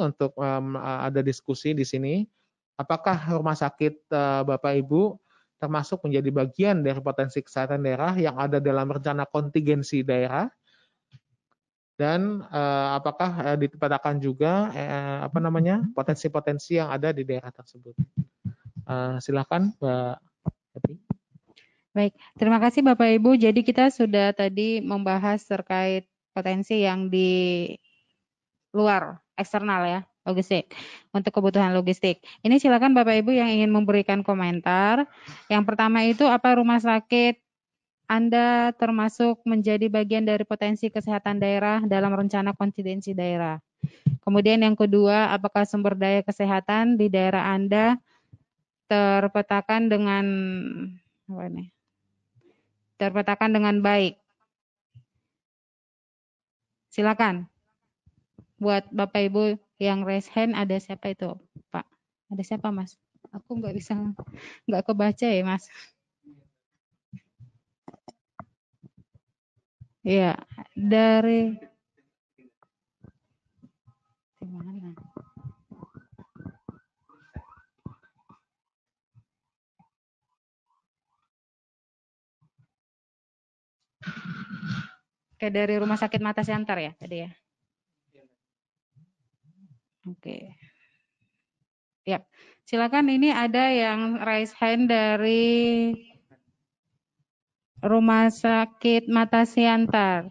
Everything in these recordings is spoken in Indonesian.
untuk um, ada diskusi di sini. Apakah rumah sakit uh, Bapak Ibu termasuk menjadi bagian dari potensi kesehatan daerah yang ada dalam rencana kontingensi daerah? Dan uh, apakah uh, juga uh, apa namanya potensi-potensi yang ada di daerah tersebut? Uh, silakan, Mbak Happy. Baik, terima kasih Bapak Ibu. Jadi kita sudah tadi membahas terkait potensi yang di luar eksternal ya, logistik. Untuk kebutuhan logistik. Ini silakan Bapak Ibu yang ingin memberikan komentar. Yang pertama itu apa rumah sakit Anda termasuk menjadi bagian dari potensi kesehatan daerah dalam rencana konsidensi daerah. Kemudian yang kedua, apakah sumber daya kesehatan di daerah Anda terpetakan dengan apa ini? terpetakan dengan baik. Silakan. Buat Bapak Ibu yang raise hand ada siapa itu, Pak? Ada siapa, Mas? Aku nggak bisa, nggak kebaca ya, Mas. Iya, dari Oke, dari Rumah Sakit Mata Siantar ya tadi ya? Oke. Ya, silakan ini ada yang raise hand dari Rumah Sakit Mata Siantar.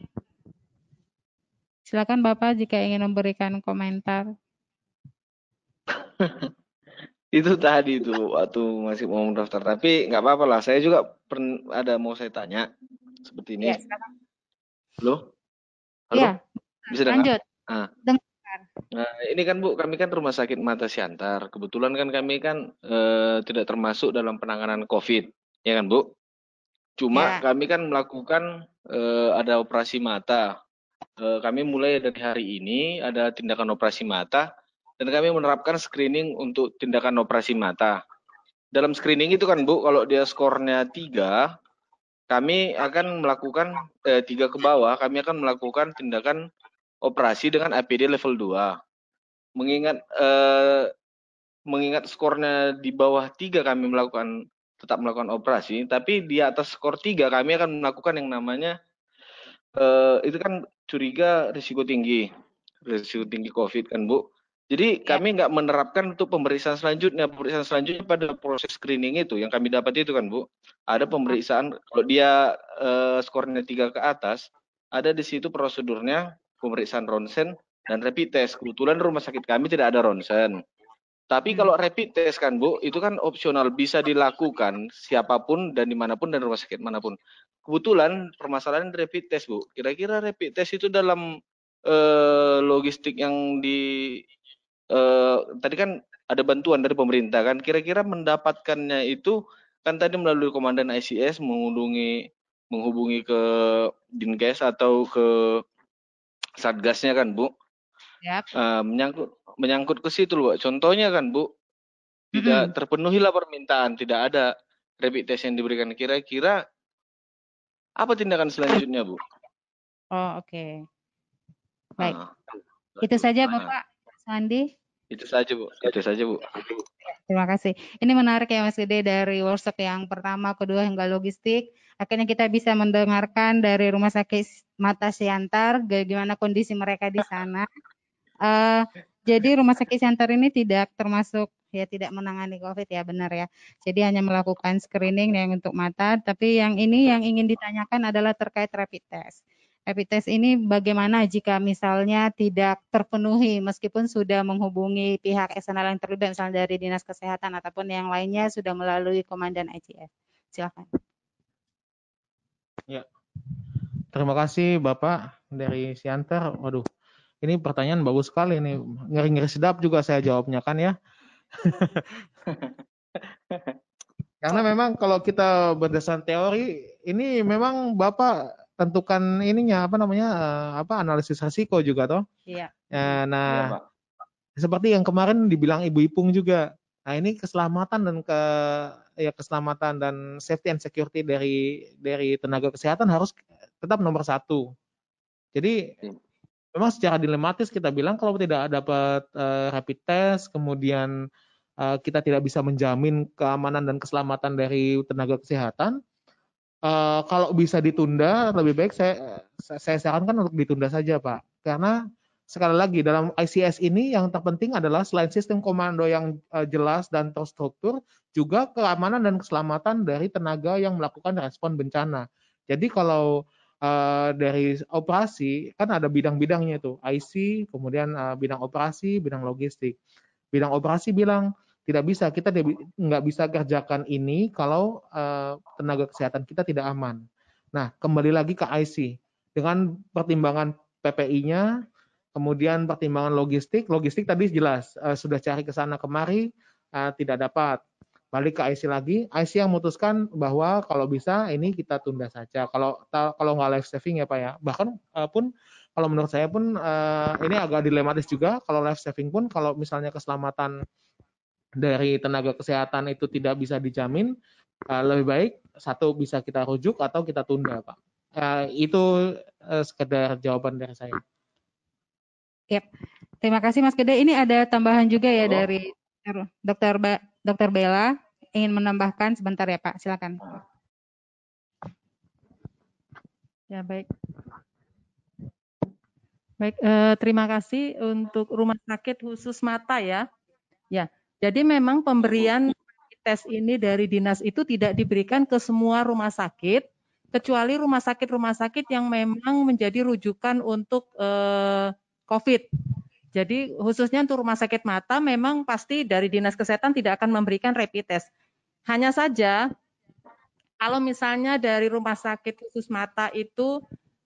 Silakan Bapak jika ingin memberikan komentar. itu tadi itu waktu masih mau mendaftar tapi nggak apa-apa lah saya juga ada mau saya tanya seperti ini ya, Halo? Halo? Iya. Bisa dengar? Lanjut. Ah. Dengar. Nah, ini kan Bu, kami kan Rumah Sakit Mata Siantar. Kebetulan kan kami kan eh, tidak termasuk dalam penanganan COVID, ya kan Bu? Cuma ya. kami kan melakukan eh, ada operasi mata. Eh, kami mulai dari hari ini ada tindakan operasi mata dan kami menerapkan screening untuk tindakan operasi mata. Dalam screening itu kan Bu, kalau dia skornya tiga, kami akan melakukan eh, tiga ke bawah, kami akan melakukan tindakan operasi dengan APD level 2. Mengingat eh, mengingat skornya di bawah tiga kami melakukan tetap melakukan operasi, tapi di atas skor tiga kami akan melakukan yang namanya eh, itu kan curiga risiko tinggi, risiko tinggi COVID kan Bu. Jadi ya. kami nggak menerapkan untuk pemeriksaan selanjutnya. Pemeriksaan selanjutnya pada proses screening itu yang kami dapat itu kan Bu. Ada pemeriksaan kalau dia uh, skornya tiga ke atas, ada di situ prosedurnya pemeriksaan ronsen dan rapid test. Kebetulan rumah sakit kami tidak ada ronsen. Tapi hmm. kalau rapid test kan Bu, itu kan opsional bisa dilakukan siapa pun dan di mana pun dan rumah sakit mana pun. Kebetulan permasalahan rapid test Bu. Kira-kira rapid test itu dalam uh, logistik yang di eh, tadi kan ada bantuan dari pemerintah kan kira-kira mendapatkannya itu kan tadi melalui komandan ICS menghubungi menghubungi ke Dinkes atau ke Satgasnya kan Bu yep. uh, menyangkut menyangkut ke situ loh contohnya kan Bu tidak mm -hmm. terpenuhilah permintaan tidak ada rapid test yang diberikan kira-kira apa tindakan selanjutnya Bu? Oh oke okay. baik uh, itu saja Bapak Sandi. Itu saja Bu, itu saja Bu. Terima kasih. Ini menarik ya Mas Gede dari workshop yang pertama, kedua hingga logistik. Akhirnya kita bisa mendengarkan dari Rumah Sakit Mata Siantar bagaimana kondisi mereka di sana. Uh, jadi Rumah Sakit Siantar ini tidak termasuk ya tidak menangani COVID ya benar ya. Jadi hanya melakukan screening yang untuk mata, tapi yang ini yang ingin ditanyakan adalah terkait rapid test rapid test ini bagaimana jika misalnya tidak terpenuhi meskipun sudah menghubungi pihak eksternal yang terlibat misalnya dari Dinas Kesehatan ataupun yang lainnya sudah melalui Komandan ICF. Silakan. Ya. Terima kasih Bapak dari Siantar. Waduh, ini pertanyaan bagus sekali ini. Ngeri-ngeri sedap juga saya jawabnya kan ya. Karena memang kalau kita berdasarkan teori, ini memang Bapak tentukan ininya apa namanya eh, apa analisis risiko juga toh. Iya. Ya, nah, iya, seperti yang kemarin dibilang Ibu Ipung juga. Nah, ini keselamatan dan ke ya keselamatan dan safety and security dari dari tenaga kesehatan harus tetap nomor satu. Jadi memang secara dilematis kita bilang kalau tidak dapat uh, rapid test, kemudian uh, kita tidak bisa menjamin keamanan dan keselamatan dari tenaga kesehatan, uh, kalau bisa ditunda lebih baik saya saya sarankan untuk ditunda saja Pak, karena sekali lagi dalam ICS ini yang terpenting adalah selain sistem komando yang uh, jelas dan terstruktur, juga keamanan dan keselamatan dari tenaga yang melakukan respon bencana. Jadi kalau uh, dari operasi kan ada bidang-bidangnya itu IC, kemudian uh, bidang operasi, bidang logistik. Bidang operasi bilang tidak bisa kita nggak bisa kerjakan ini kalau uh, tenaga kesehatan kita tidak aman. Nah kembali lagi ke IC dengan pertimbangan PPI-nya, Kemudian pertimbangan logistik, logistik tadi jelas uh, sudah cari ke sana kemari uh, tidak dapat. Balik ke IC lagi, IC yang memutuskan bahwa kalau bisa ini kita tunda saja. Kalau kalau nggak life saving ya Pak ya. Bahkan uh, pun kalau menurut saya pun uh, ini agak dilematis juga kalau life saving pun kalau misalnya keselamatan dari tenaga kesehatan itu tidak bisa dijamin, uh, lebih baik satu bisa kita rujuk atau kita tunda Pak. Uh, itu uh, sekedar jawaban dari saya. Yep. Terima kasih Mas Gede. Ini ada tambahan juga ya oh. dari Dokter ba Dokter Bella ingin menambahkan sebentar ya Pak. Silakan. Ya baik. Baik, eh, terima kasih untuk rumah sakit khusus mata ya. Ya, jadi memang pemberian tes ini dari dinas itu tidak diberikan ke semua rumah sakit, kecuali rumah sakit-rumah sakit yang memang menjadi rujukan untuk eh, COVID. Jadi khususnya untuk rumah sakit mata memang pasti dari Dinas Kesehatan tidak akan memberikan rapid test. Hanya saja kalau misalnya dari rumah sakit khusus mata itu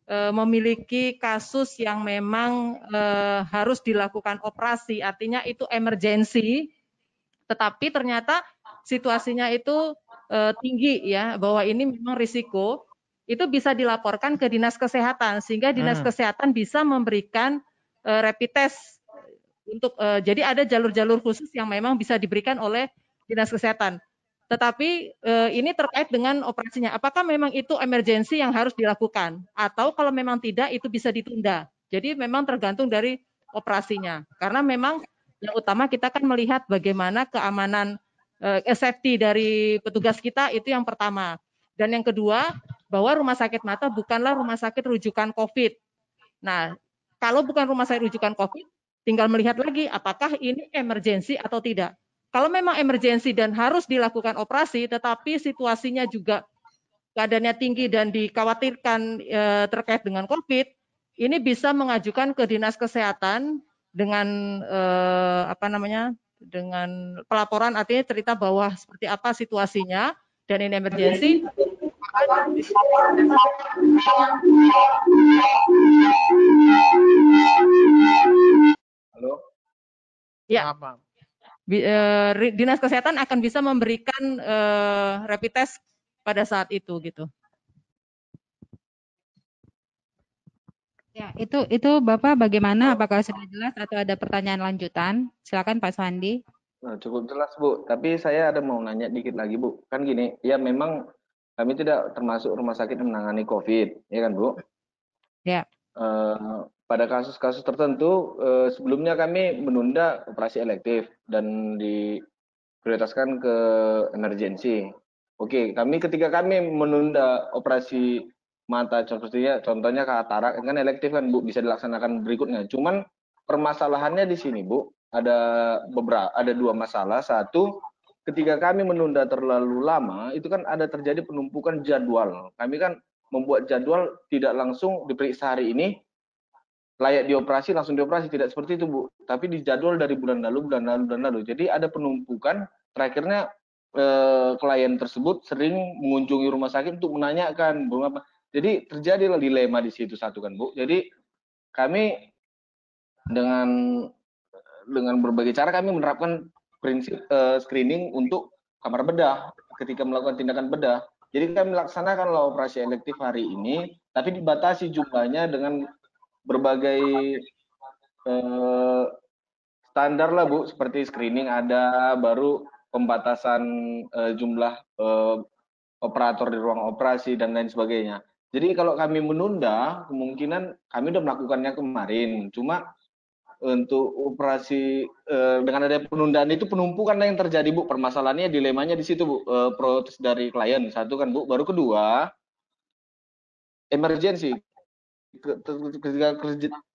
e, memiliki kasus yang memang e, harus dilakukan operasi, artinya itu emergensi, tetapi ternyata situasinya itu e, tinggi ya, bahwa ini memang risiko, itu bisa dilaporkan ke dinas kesehatan sehingga dinas hmm. kesehatan bisa memberikan uh, rapid test untuk uh, jadi ada jalur-jalur khusus yang memang bisa diberikan oleh dinas kesehatan. Tetapi uh, ini terkait dengan operasinya. Apakah memang itu emergensi yang harus dilakukan atau kalau memang tidak itu bisa ditunda. Jadi memang tergantung dari operasinya. Karena memang yang utama kita kan melihat bagaimana keamanan uh, safety dari petugas kita itu yang pertama. Dan yang kedua, bahwa rumah sakit mata bukanlah rumah sakit rujukan COVID. Nah, kalau bukan rumah sakit rujukan COVID, tinggal melihat lagi apakah ini emergensi atau tidak. Kalau memang emergensi dan harus dilakukan operasi, tetapi situasinya juga keadaannya tinggi dan dikhawatirkan e, terkait dengan COVID, ini bisa mengajukan ke dinas kesehatan dengan e, apa namanya dengan pelaporan artinya cerita bahwa seperti apa situasinya dan ini emergensi Halo. Ya. Apa? Eh, Dinas Kesehatan akan bisa memberikan uh, rapid test pada saat itu gitu. Ya, itu itu Bapak bagaimana? Apakah sudah jelas atau ada pertanyaan lanjutan? Silakan Pak Swandi. Nah, cukup jelas Bu, tapi saya ada mau nanya dikit lagi Bu. Kan gini, ya memang kami tidak termasuk rumah sakit yang menangani COVID, ya kan Bu? Ya. Uh, pada kasus-kasus tertentu uh, sebelumnya kami menunda operasi elektif dan diprioritaskan ke emergensi. Oke, kami ketika kami menunda operasi mata contohnya contohnya katarak kan elektif kan Bu bisa dilaksanakan berikutnya. Cuman permasalahannya di sini Bu ada beberapa ada dua masalah. Satu ketika kami menunda terlalu lama, itu kan ada terjadi penumpukan jadwal. Kami kan membuat jadwal tidak langsung diperiksa hari ini, layak dioperasi langsung dioperasi tidak seperti itu bu tapi di jadwal dari bulan lalu bulan lalu bulan lalu jadi ada penumpukan terakhirnya eh, klien tersebut sering mengunjungi rumah sakit untuk menanyakan apa jadi terjadilah dilema di situ satu kan bu jadi kami dengan dengan berbagai cara kami menerapkan prinsip uh, screening untuk kamar bedah ketika melakukan tindakan bedah. Jadi kami melaksanakan operasi elektif hari ini, tapi dibatasi jumlahnya dengan berbagai uh, standar lah Bu, seperti screening ada, baru pembatasan uh, jumlah uh, operator di ruang operasi dan lain sebagainya. Jadi kalau kami menunda, kemungkinan kami sudah melakukannya kemarin. Cuma untuk operasi eh, dengan ada penundaan itu penumpukan yang terjadi bu. Permasalahannya dilemanya di situ bu. Eh, protes dari klien. Satu kan bu. Baru kedua emergency. Ketika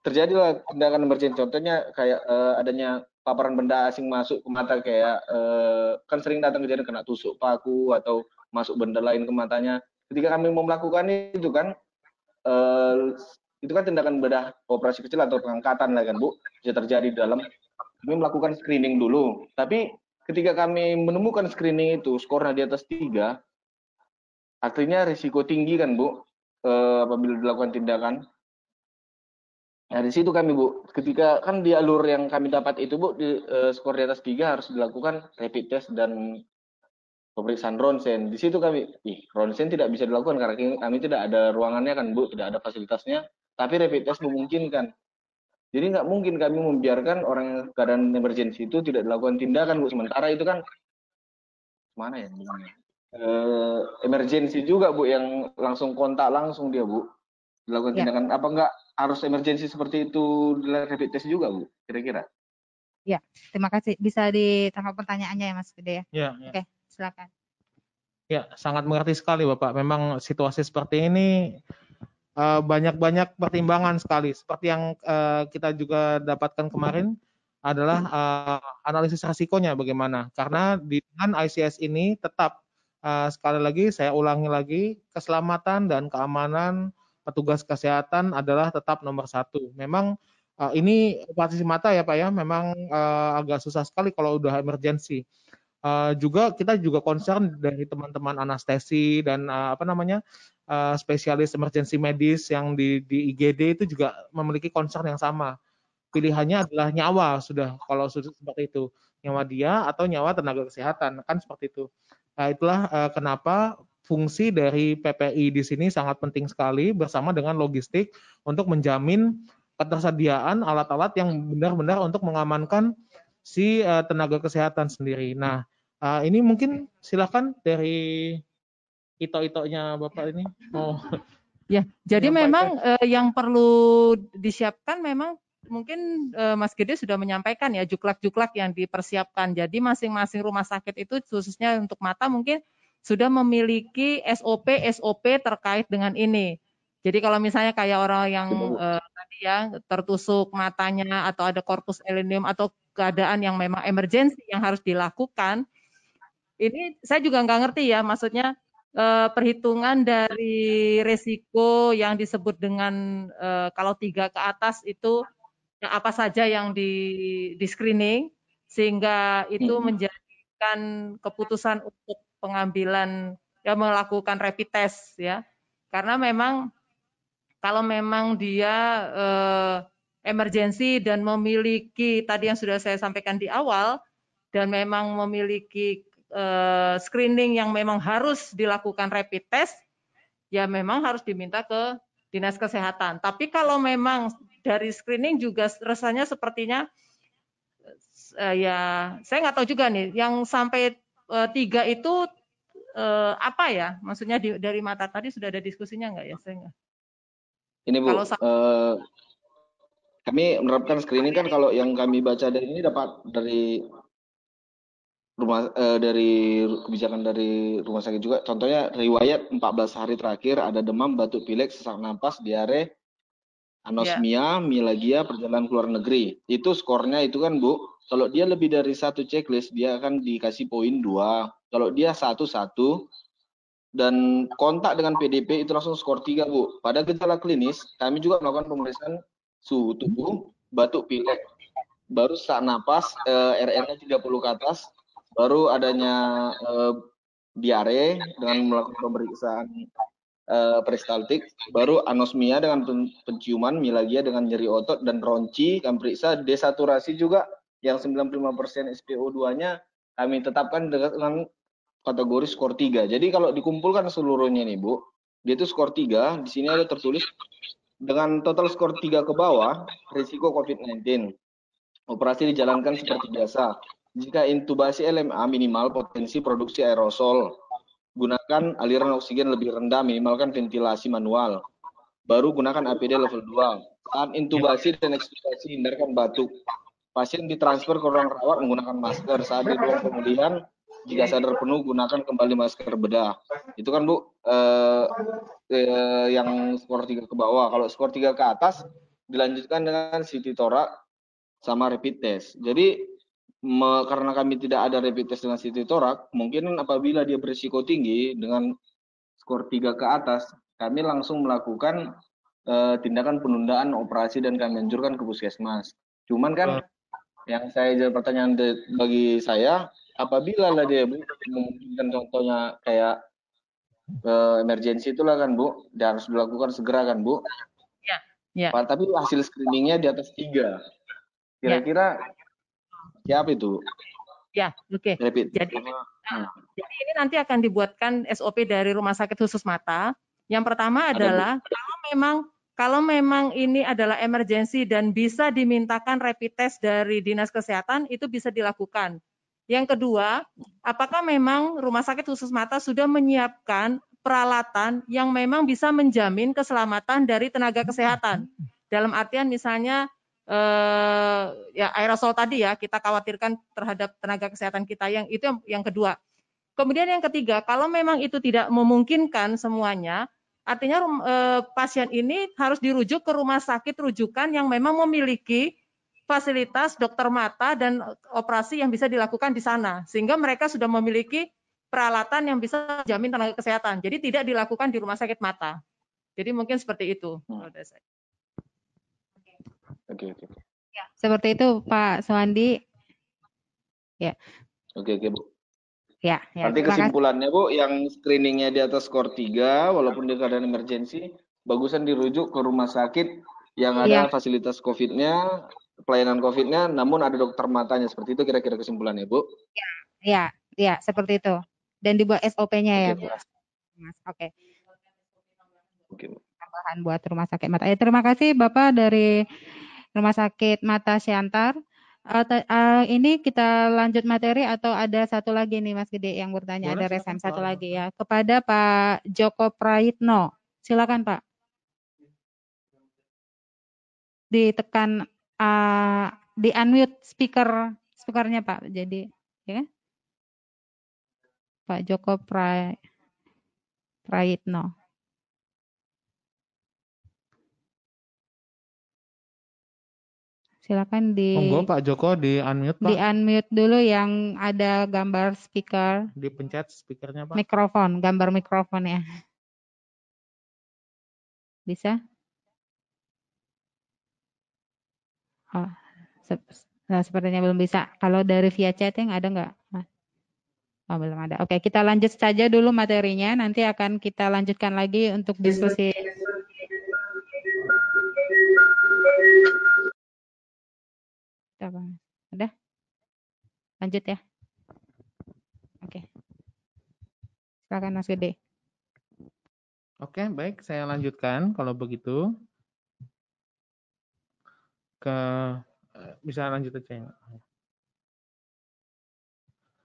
terjadi tindakan emergency. Contohnya kayak eh, adanya paparan benda asing masuk ke mata kayak eh, kan sering datang kejadian kena tusuk paku atau masuk benda lain ke matanya ketika kami mau melakukan itu kan eh, itu kan tindakan bedah operasi kecil atau pengangkatan lah kan Bu. Bisa terjadi dalam. Kami melakukan screening dulu. Tapi ketika kami menemukan screening itu skornya di atas tiga artinya risiko tinggi kan Bu eh, apabila dilakukan tindakan. Nah, di situ kami, Bu. Ketika kan di alur yang kami dapat itu, Bu, di eh, skor di atas tiga harus dilakukan rapid test dan pemeriksaan ronsen. Di situ kami, ih, ronsen tidak bisa dilakukan karena kami tidak ada ruangannya kan, Bu, tidak ada fasilitasnya tapi rapid test memungkinkan. Jadi nggak mungkin kami membiarkan orang yang keadaan emergency itu tidak dilakukan tindakan, Bu. Sementara itu kan mana ya bilangnya? Uh, emergency juga, Bu, yang langsung kontak langsung dia, Bu. Dilakukan ya. tindakan. Apa nggak harus emergency seperti itu di rapid test juga, Bu? Kira-kira? Ya, terima kasih. Bisa ditangkap pertanyaannya ya, Mas Gede ya? Ya. ya. Oke, silakan. Ya, sangat mengerti sekali, Bapak. Memang situasi seperti ini Eh, banyak-banyak pertimbangan sekali. Seperti yang uh, kita juga dapatkan kemarin adalah uh, analisis risikonya bagaimana. Karena di dengan ICS ini tetap sekali lagi saya ulangi lagi keselamatan dan keamanan petugas kesehatan adalah tetap nomor satu. Memang ini operasi mata ya Pak ya, memang agak susah sekali kalau udah emergensi. Uh, juga kita juga concern dari teman-teman anestesi dan uh, apa namanya uh, spesialis emergency medis yang di, di IGD itu juga memiliki concern yang sama. Pilihannya adalah nyawa sudah kalau sudah seperti itu nyawa dia atau nyawa tenaga kesehatan kan seperti itu. Nah, itulah uh, kenapa fungsi dari PPI di sini sangat penting sekali bersama dengan logistik untuk menjamin ketersediaan alat-alat yang benar-benar untuk mengamankan si uh, tenaga kesehatan sendiri. Nah, uh, ini mungkin silakan dari ito-itonya Bapak ini Oh, Ya, jadi memang uh, yang perlu disiapkan memang mungkin uh, Mas Gede sudah menyampaikan ya juklak-juklak yang dipersiapkan. Jadi masing-masing rumah sakit itu khususnya untuk mata mungkin sudah memiliki SOP SOP terkait dengan ini. Jadi kalau misalnya kayak orang yang uh, tadi ya tertusuk matanya atau ada korpus elenium atau keadaan yang memang emergensi yang harus dilakukan, ini saya juga nggak ngerti ya, maksudnya uh, perhitungan dari resiko yang disebut dengan uh, kalau tiga ke atas itu ya apa saja yang di, di screening sehingga itu menjadikan keputusan untuk pengambilan ya melakukan rapid test ya. Karena memang kalau memang dia uh, emergensi dan memiliki tadi yang sudah saya sampaikan di awal dan memang memiliki uh, screening yang memang harus dilakukan rapid test, ya memang harus diminta ke dinas kesehatan. Tapi kalau memang dari screening juga rasanya sepertinya uh, ya saya nggak tahu juga nih yang sampai uh, tiga itu uh, apa ya? Maksudnya di, dari mata tadi sudah ada diskusinya nggak ya? Saya nggak. Ini bu, kalau uh, kami menerapkan screening kan kalau yang kami baca dari ini dapat dari rumah eh, dari kebijakan dari rumah sakit juga. Contohnya riwayat 14 hari terakhir ada demam batuk pilek sesak napas diare anosmia yeah. mialgia perjalanan keluar negeri. Itu skornya itu kan bu kalau dia lebih dari satu checklist dia akan dikasih poin dua. Kalau dia satu satu dan kontak dengan PDP itu langsung skor tiga bu. Pada gejala klinis kami juga melakukan pemeriksaan suhu tubuh batuk pilek. Baru sesak napas eh, RR-nya 30 ke atas. Baru adanya uh, diare dengan melakukan pemeriksaan uh, peristaltik, baru anosmia dengan penciuman, mialgia dengan nyeri otot dan ronci, kami periksa desaturasi juga yang 95% SPO2-nya kami tetapkan dengan kategori skor 3. Jadi kalau dikumpulkan seluruhnya nih Bu, dia itu skor 3, di sini ada tertulis dengan total skor 3 ke bawah, risiko COVID-19. Operasi dijalankan seperti biasa jika intubasi LMA minimal potensi produksi aerosol. gunakan aliran oksigen lebih rendah, minimalkan ventilasi manual. Baru gunakan APD level 2. Saat intubasi dan ekstubasi hindarkan batuk. Pasien ditransfer ke ruang rawat menggunakan masker. Saat di ruang pemulihan, jika sadar penuh gunakan kembali masker bedah. Itu kan Bu eh, eh, yang skor 3 ke bawah. Kalau skor 3 ke atas dilanjutkan dengan CT torak sama rapid test. Jadi me, karena kami tidak ada rapid test dengan CT torak, mungkin apabila dia berisiko tinggi dengan skor 3 ke atas, kami langsung melakukan uh, tindakan penundaan operasi dan kami anjurkan ke puskesmas. Cuman kan yang saya jadi pertanyaan bagi saya, apabila lah dia memungkinkan contohnya kayak uh, emergensi itulah kan Bu, dia harus dilakukan segera kan Bu. Ya. ya. Tapi hasil screeningnya di atas tiga. Ya. Kira-kira Siapa itu? Ya, oke. Okay. Jadi, nah, jadi ini nanti akan dibuatkan SOP dari Rumah Sakit Khusus Mata. Yang pertama adalah Ada, kalau memang kalau memang ini adalah emergensi dan bisa dimintakan rapid test dari Dinas Kesehatan, itu bisa dilakukan. Yang kedua, apakah memang Rumah Sakit Khusus Mata sudah menyiapkan peralatan yang memang bisa menjamin keselamatan dari tenaga kesehatan? Dalam artian misalnya eh, ya aerosol tadi ya kita khawatirkan terhadap tenaga kesehatan kita yang itu yang, yang kedua. Kemudian yang ketiga, kalau memang itu tidak memungkinkan semuanya, artinya eh, pasien ini harus dirujuk ke rumah sakit rujukan yang memang memiliki fasilitas dokter mata dan operasi yang bisa dilakukan di sana, sehingga mereka sudah memiliki peralatan yang bisa jamin tenaga kesehatan. Jadi tidak dilakukan di rumah sakit mata. Jadi mungkin seperti itu. Hmm. Oke, oke. Ya, seperti itu Pak Swandi. Ya. Oke, oke, Bu. Ya, ya. Nanti kesimpulannya, Bu, yang screeningnya di atas skor 3, walaupun di keadaan emergensi, bagusan dirujuk ke rumah sakit yang ada ya. fasilitas COVID-nya, pelayanan COVID-nya, namun ada dokter matanya. Seperti itu kira-kira kesimpulannya, Bu? Ya, ya, ya seperti itu. Dan dibuat SOP-nya ya, Bu. Oke. Oke, Bu. Tambahan buat rumah sakit mata. Ya, terima kasih Bapak dari Rumah Sakit Mata Siantar. Uh, uh, ini kita lanjut materi atau ada satu lagi nih Mas Gede yang bertanya Boleh, ada resen satu lagi ya kepada Pak Joko Prayitno. Silakan Pak. Ditekan uh, di unmute speaker speakernya Pak. Jadi ya. Pak Joko Pray Prayitno. Silakan di Monggo Pak Joko di unmute Pak. Di unmute dulu yang ada gambar speaker. Dipencet speakernya Pak. Mikrofon, gambar mikrofon ya. Bisa? Oh, se nah, sepertinya belum bisa. Kalau dari via chatting ada nggak? Oh, belum ada. Oke, kita lanjut saja dulu materinya. Nanti akan kita lanjutkan lagi untuk diskusi. Udah? Lanjut ya. Oke. Silakan Mas Gede. Oke, baik. Saya lanjutkan kalau begitu. Ke eh, bisa lanjut aja ya.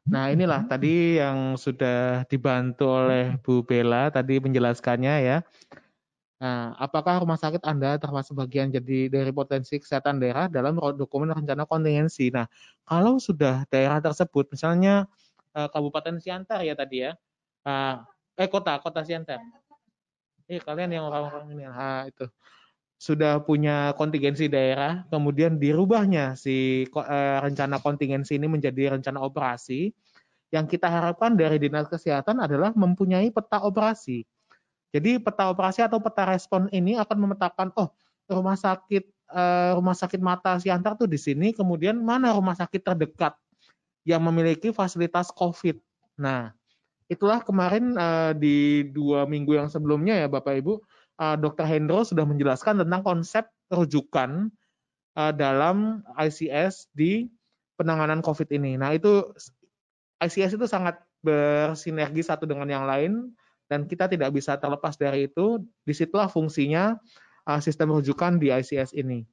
Nah, inilah tadi yang sudah dibantu oleh Bu Bella tadi menjelaskannya ya. Nah, apakah rumah sakit Anda termasuk bagian jadi dari potensi kesehatan daerah dalam dokumen rencana kontingensi? Nah, kalau sudah daerah tersebut, misalnya eh, Kabupaten Siantar ya tadi ya, eh, eh kota, kota Siantar. Eh, kalian yang orang-orang ini, ah, itu sudah punya kontingensi daerah, kemudian dirubahnya si eh, rencana kontingensi ini menjadi rencana operasi. Yang kita harapkan dari Dinas Kesehatan adalah mempunyai peta operasi jadi peta operasi atau peta respon ini akan memetakan oh rumah sakit uh, rumah sakit mata Siantar tuh di sini, kemudian mana rumah sakit terdekat yang memiliki fasilitas COVID. Nah, itulah kemarin uh, di dua minggu yang sebelumnya ya Bapak Ibu, uh, Dr. Hendro sudah menjelaskan tentang konsep rujukan uh, dalam ICS di penanganan COVID ini. Nah, itu ICS itu sangat bersinergi satu dengan yang lain dan kita tidak bisa terlepas dari itu. Di situlah fungsinya uh, sistem rujukan di ICS ini.